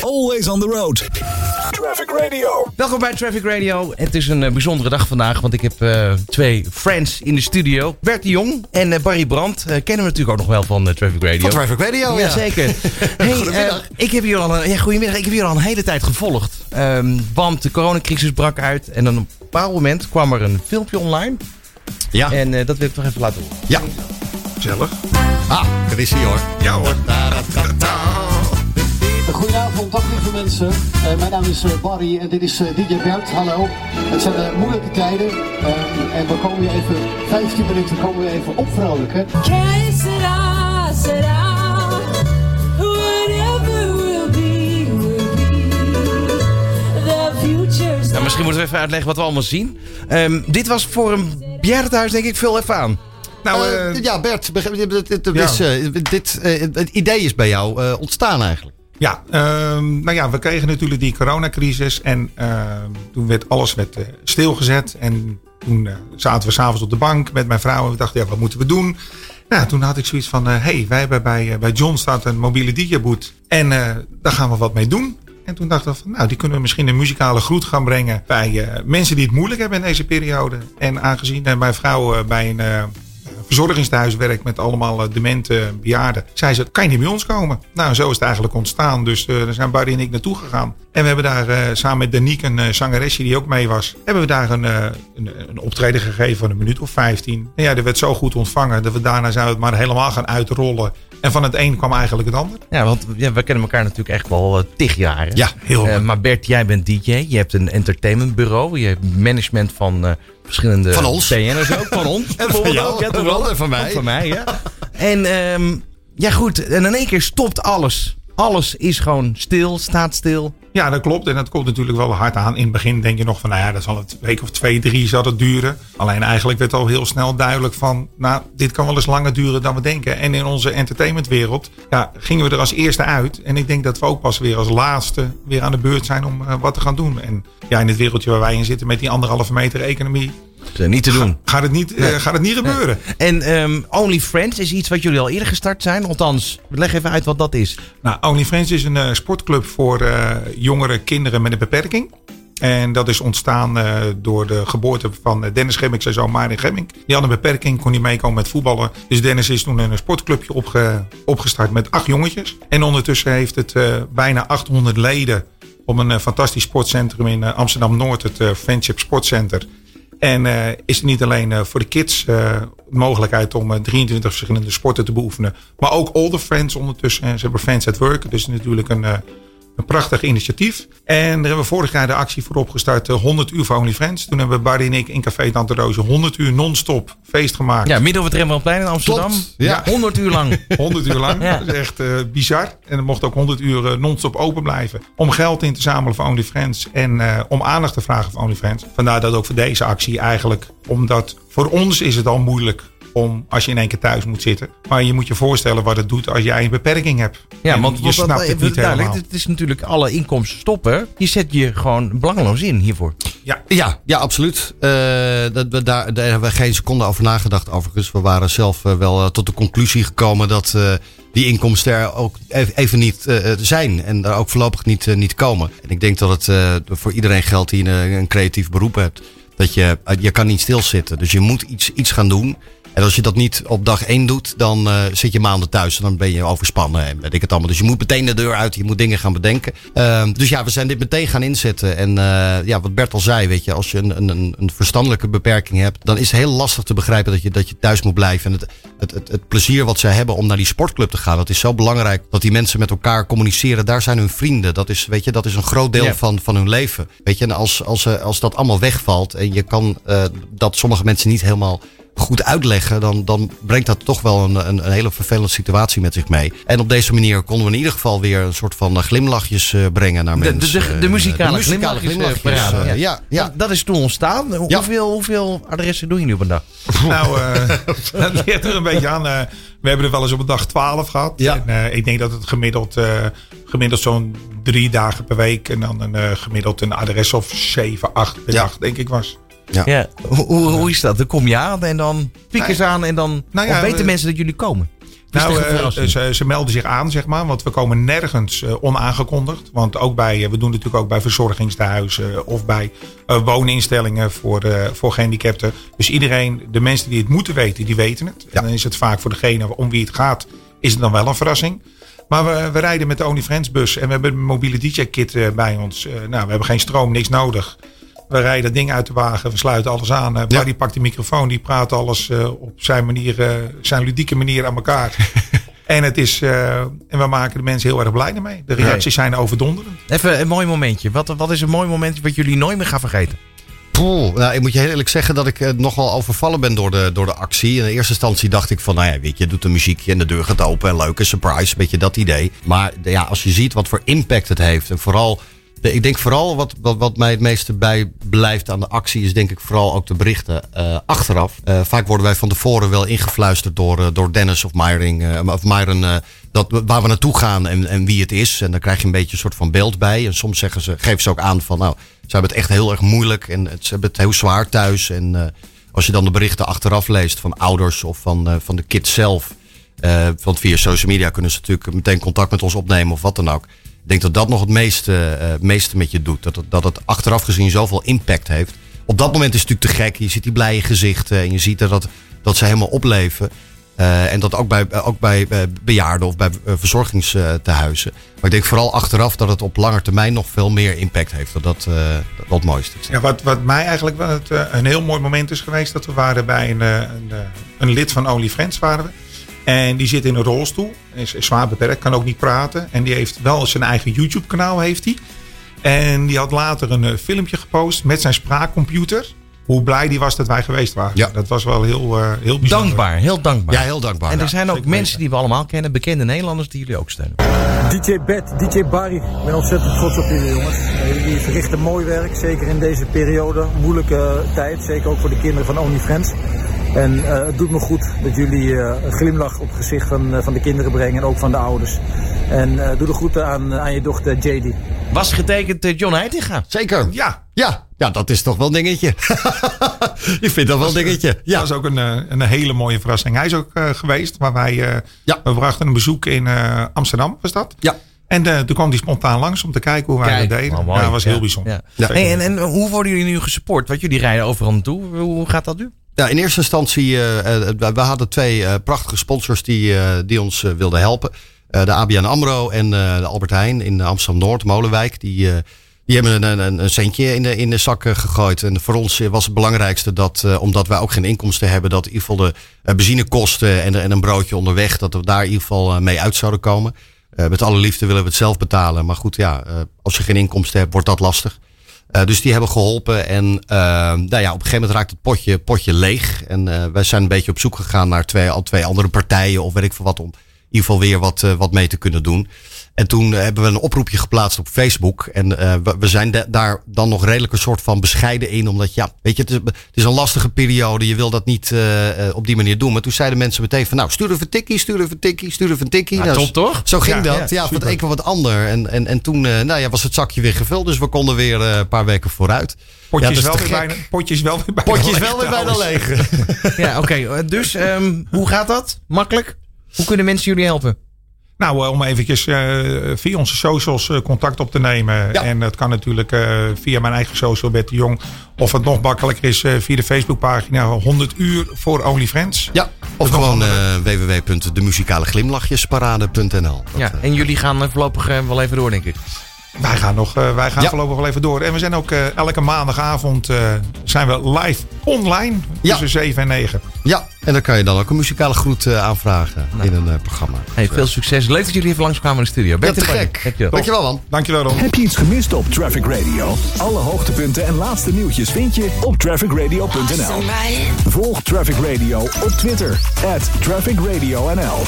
Always on the road. Traffic Radio. Welkom bij Traffic Radio. Het is een eh, bijzondere dag vandaag, want ik heb eh, twee friends in de studio. Bert de Jong en eh, Barry Brandt. kennen we natuurlijk ook nog wel van Traffic Radio. Van Traffic Radio, ja. Jazeker. hey, Goedemiddag. ik heb jullie al een, ja, goedemiddag. Ik heb jullie al een hele tijd gevolgd. Ehm, want de coronacrisis brak uit en dan op een bepaald moment kwam er een filmpje online. Ja. En eh, dat wil ik toch even laten horen. ja. Gezellig. Ah, dat is hij hoor. Ja hoor. Goedenavond, dag lieve mensen. Eh, mijn naam is eh, Barry en dit is eh, DJ Bert. Hallo. Het zijn eh, moeilijke tijden en we komen weer even, 15 minuten komen we even opvrolijken. Whatever will be, will be. The future's Nou, misschien moeten we even uitleggen wat we allemaal zien. Ehm, dit was voor een bejaardenhuis denk ik veel even aan. Nou, ja, Bert, dit, dit, dit Ja. is, dit, het idee is bij jou eh, ontstaan eigenlijk. Ja, ehm, nou ja, we kregen natuurlijk die coronacrisis en ehm, toen werd alles werd, eh, stilgezet. En toen eh, zaten we s'avonds op de bank met mijn vrouw en we dachten, ja, wat moeten we doen? Nou, toen had ik zoiets van, hé, hey, wij hebben bij, eh, bij John staat een mobiele DJ-boot en eh, daar gaan we wat mee doen. En toen dachten we van, nou, die kunnen we misschien een muzikale groet gaan brengen bij eh, mensen die het moeilijk hebben in deze periode. En aangezien eh, mijn vrouw eh, bij een verzorgingstehuis werkt met allemaal eh, demente bejaarden, zei ze, kan je niet bij ons komen? Nou, zo is het eigenlijk ontstaan. Dus eh, daar zijn Barry en ik naartoe gegaan. En we hebben daar eh, samen met Danique, een eh, zangeresje die ook mee was, hebben we daar een, een, een optreden gegeven van een minuut of 15. En ja, dat werd zo goed ontvangen dat we daarna zijn we het maar helemaal gaan uitrollen. En van het een kwam eigenlijk het ander. Ja, want ja, we kennen elkaar natuurlijk echt wel tig jaren. Ja, heel maar Bert, jij bent DJ. Je hebt een entertainmentbureau. Je hebt management van verschillende Van ons. BN'ers ook. Van ons. En van jou, Ja, toch en wel. van- en van mij. Ook van mij, ja. En ehm, ja goed, en in één keer stopt alles. Alles is gewoon stil, staat stil. Ja, dat klopt. En dat komt natuurlijk wel hard aan. In het begin denk je nog van, nou ja, dat zal een week of twee, drie zal het duren. Alleen eigenlijk werd al heel snel duidelijk van, nou, dit kan wel eens langer duren dan we denken. En in onze entertainmentwereld ja, gingen we er als eerste uit. En ik denk dat we ook pas weer als laatste weer aan de beurt zijn om eh, wat te gaan doen. En ja, in het wereldje waar wij in zitten met die anderhalve meter economie, Is niet te doen. gaat het niet, eh, gaat het niet gebeuren. En ehm OnlyFriends is iets wat jullie al eerder gestart zijn. Althans, leg even uit wat dat is. Nou, OnlyFriends is een eh, sportclub voor eh, jongere kinderen met een beperking. En dat is ontstaan eh, door de geboorte van eh, Dennis Gemmink, zijn zoon Marin Gemmink. Die had een beperking, kon niet meekomen met voetballen. Dus Dennis is toen een sportclubje opge- opgestart met acht jongetjes. En ondertussen heeft het eh, bijna 800 leden op een eh, fantastisch sportcentrum in eh, Amsterdam-Noord, het eh, Friendship Sportcenter. En eh, is er niet alleen eh, voor de kids de mogelijkheid om eh, 23 verschillende sporten te beoefenen. Maar ook older friends ondertussen. En ze hebben Friends at Work. Dus natuurlijk een, een prachtig initiatief. En daar hebben we vorig jaar de actie voor opgestart. eh, 100 uur voor OnlyFriends. Toen hebben Barry en ik in Café Tante Roosje 100 uur non-stop feest gemaakt. Ja, midden op het Rembrandtplein in Amsterdam. Ja. 100 uur lang. 100 uur lang. Ja. Dat is echt eh, bizar. En er mocht ook 100 uur eh, non-stop open blijven. Om geld in te zamelen voor OnlyFriends. En eh, om aandacht te vragen voor OnlyFriends. Vandaar dat ook voor deze actie eigenlijk. Omdat voor ons is het al moeilijk om als je in één keer thuis moet zitten. Maar je moet je voorstellen wat het doet als jij een beperking hebt. Ja, En want, je want dat- snapt het niet duidelijk, helemaal. het is natuurlijk alle inkomsten stoppen. Je zet je gewoon belangeloos in hiervoor. Ja, Ja, ja absoluut. Eh, dat, we daar, daar hebben we geen seconde over nagedacht overigens. We waren zelf eh, wel eh, tot de conclusie gekomen dat eh, die inkomsten er ook ev- even niet eh, zijn. En daar ook voorlopig niet, niet komen. En ik denk dat het eh, voor iedereen geldt die een, een creatief beroep hebt. Dat je, je kan niet stilzitten. Dus je moet iets, iets gaan doen. En als je dat niet op dag één doet, dan eh, zit je maanden thuis. En dan ben je overspannen en weet ik het allemaal. Dus je moet meteen de deur uit. Je moet dingen gaan bedenken. Ehm, dus ja, we zijn dit meteen gaan inzetten. En eh, ja, wat Bert al zei, weet je, als je een, een, een verstandelijke beperking hebt, dan is het heel lastig te begrijpen dat je, dat je thuis moet blijven. En het, het, het, het plezier wat zij hebben om naar die sportclub te gaan, dat is zo belangrijk. Dat die mensen met elkaar communiceren. Daar zijn hun vrienden. Dat is, weet je, dat is een groot deel van, van hun leven. Weet je, en als, als, eh, als dat allemaal wegvalt en je kan dat sommige mensen niet helemaal goed uitleggen, dan, dan brengt dat toch wel een, een, een hele vervelende situatie met zich mee. En op deze manier konden we in ieder geval weer een soort van eh, glimlachjes eh, brengen naar De, de, mensen. de, de muzikale, de muzikale glimlachjes, eh, ja. ja, ja. Dat, dat is toen ontstaan. Hoe- Ja. Hoeveel, hoeveel adressen doe je nu op een dag? Nou, eh, dat ligt er een beetje aan. eh, we hebben er wel eens op een dag 12 gehad. Ja. En, eh, ik denk dat het gemiddeld, eh, gemiddeld zo'n drie dagen per week. En dan een, eh, gemiddeld een adres of 7, 8 per Ja. dag, denk ik was. Ja. Hoe, hoe, hoe is dat? Dan kom je aan en dan pikken ze aan en dan Nou ja, of weten we- mensen dat jullie komen. Nou, eh, ze, ze melden zich aan, zeg maar. Want we komen nergens eh, onaangekondigd. Want ook bij, eh, we doen natuurlijk ook bij verzorgingstehuizen of bij eh, wooninstellingen voor, eh, voor gehandicapten. Dus iedereen, de mensen die het moeten weten, die weten het. En dan is het vaak voor degene om wie het gaat, is het dan wel een verrassing. Maar we, we rijden met de Only Friends bus en we hebben een mobiele DJ-kit eh, bij ons. Eh, nou, we hebben geen stroom, niks nodig. We rijden dat ding uit de wagen, we sluiten alles aan. Uh, Barry pakt de microfoon, die praat alles eh, op zijn manier, eh, zijn ludieke manier aan elkaar. en, het is, eh, en we maken de mensen heel erg blij ermee. De reacties zijn overdonderend. Even een mooi momentje. Wat, wat is een mooi momentje wat jullie nooit meer gaan vergeten? Poeh, nou, ik moet je heel eerlijk zeggen dat ik nogal overvallen ben door de, door de actie. In de eerste instantie dacht ik van, nou ja, weet je, doet een muziekje en de deur gaat open en leuke surprise, een beetje dat idee. Maar de- ja, als je ziet wat voor impact het heeft en vooral, ik denk vooral wat, wat, wat mij het meeste bijblijft aan de actie is denk ik vooral ook de berichten eh, achteraf. Eh, vaak worden wij van tevoren wel ingefluisterd door, eh, door Dennis of Myring, of Myron, dat, waar we naartoe gaan en, en wie het is. En dan krijg je een beetje een soort van beeld bij. En soms zeggen ze, geven ze ook aan van, nou, ze hebben het echt heel erg moeilijk en het, ze hebben het heel zwaar thuis. En als je dan de berichten achteraf leest van ouders of van, van de kids zelf. want via social media kunnen ze natuurlijk meteen contact met ons opnemen of wat dan ook. Ik denk dat dat nog het meeste, eh, meeste met je doet. Dat het, dat het achteraf gezien zoveel impact heeft. Op dat moment is het natuurlijk te gek. Je ziet die blije gezichten en je ziet dat, dat, ze helemaal opleven. Eh, en dat ook bij, ook bij eh, bejaarden of bij eh, verzorgingstehuizen. Maar ik denk vooral achteraf dat het op lange termijn nog veel meer impact heeft. Dat dat eh, dat mooiste is. Ja, wat, wat mij eigenlijk wel het, eh, een heel mooi moment is geweest, dat we waren bij een, eh, een, eh, een lid van Only Friends waren we. En die zit in een rolstoel, is, is zwaar beperkt, kan ook niet praten. En die heeft wel zijn eigen YouTube kanaal heeft hij. En die had later een eh, filmpje gepost met zijn spraakcomputer. Hoe blij die was dat wij geweest waren. Ja. Dat was wel heel, eh, heel bijzonder. Dankbaar, heel dankbaar. Ja, heel dankbaar. En er Ja. zijn ook mensen weten. die we allemaal kennen, bekende Nederlanders, die jullie ook steunen. DJ Bet, DJ Barry, ik ben ontzettend trots op jullie jongens. Eh, Jullie verrichten mooi werk, zeker in deze periode, moeilijke tijd, zeker ook voor de kinderen van OnlyFriends. En eh, het doet me goed dat jullie eh, een glimlach op het gezicht van, eh, van de kinderen brengen en ook van de ouders. En eh doe de groeten aan, aan je dochter JD. Was getekend John Heitinga. Zeker. Ja, Ja, ja, dat is toch wel een dingetje. ik vind dat wel een dingetje. dat Ja, was ook een, een hele mooie verrassing. Hij is ook eh, geweest, waar wij eh, Ja. we brachten een bezoek in eh, Amsterdam, was dat? ja. En eh, toen kwam hij spontaan langs om te kijken hoe wij Kijk, dat deden. mooi. Ja, dat was heel Ja. bijzonder. Ja. En, en hoe worden jullie nu gesupport? Want jullie rijden overal naartoe. Hoe gaat dat nu? Ja, in eerste instantie, eh, eh, we hadden twee eh, prachtige sponsors die, die ons wilden helpen. De ABN AMRO en de Albert Heijn in Amsterdam-Noord, Molenwijk. Die, die hebben een, een, centje in de, in de zak gegooid. En voor ons was het belangrijkste dat, omdat wij ook geen inkomsten hebben, dat in ieder geval de benzinekosten en, en een broodje onderweg, dat we daar in ieder geval mee uit zouden komen. Met alle liefde willen we het zelf betalen. Maar goed, ja, als je geen inkomsten hebt, wordt dat lastig. Eh, dus die hebben geholpen. En eh, nou ja, op een gegeven moment raakt het potje, potje leeg. En eh, wij zijn een beetje op zoek gegaan naar twee, al twee andere partijen. Of weet ik veel wat. Om in ieder geval weer wat, wat mee te kunnen doen. En toen eh, hebben we een oproepje geplaatst op Facebook. En eh, we, we zijn de- daar dan nog redelijk een soort van bescheiden in. Omdat ja, weet je, het is, het is een lastige periode. Je wil dat niet eh, eh, op die manier doen. Maar toen zeiden mensen meteen van nou, stuur even een tikkie, stuur even een tikkie, stuur even een tikkie. Nou, top, toch? Zo ging Ja, dat. ja, Ja, van het een wat ander. En, en, en toen eh, nou ja, was het zakje weer gevuld. Dus we konden weer eh, een paar weken vooruit. Potje, Ja, is dat wel weer bijna, gek. potje is wel weer bijna Potje is leeg wel weer bijna leeg. Ja, oké. dus ehm, hoe gaat dat? Makkelijk? Hoe kunnen mensen jullie helpen? Nou, eh, om eventjes eh, via onze socials eh, contact op te nemen. Ja. En dat kan natuurlijk eh, via mijn eigen social, Bert de Jong. Of het nog makkelijker is eh, via de Facebookpagina 100 uur voor OnlyFriends. Ja, of nog gewoon uh, www.demuzikale-glimlachjesparade.nl. Ja, en jullie gaan voorlopig wel even door, denk ik. Wij gaan, nog, eh, wij gaan Ja. voorlopig wel even door. En we zijn ook eh, elke maandagavond eh, zijn we live online Ja. tussen 7 en 9. Ja, en dan kan je dan ook een muzikale groet eh, aanvragen in een eh, programma. Hey, veel succes. Leuk dat jullie even langskwamen in de studio. Ja, Bert te gek. dankjewel. Dankjewel man. Dankjewel Ron. Heb je iets gemist op Traffic Radio? Alle hoogtepunten en laatste nieuwtjes vind je op trafficradio.nl. Volg Traffic Radio op Twitter. At Traffic Radio NL.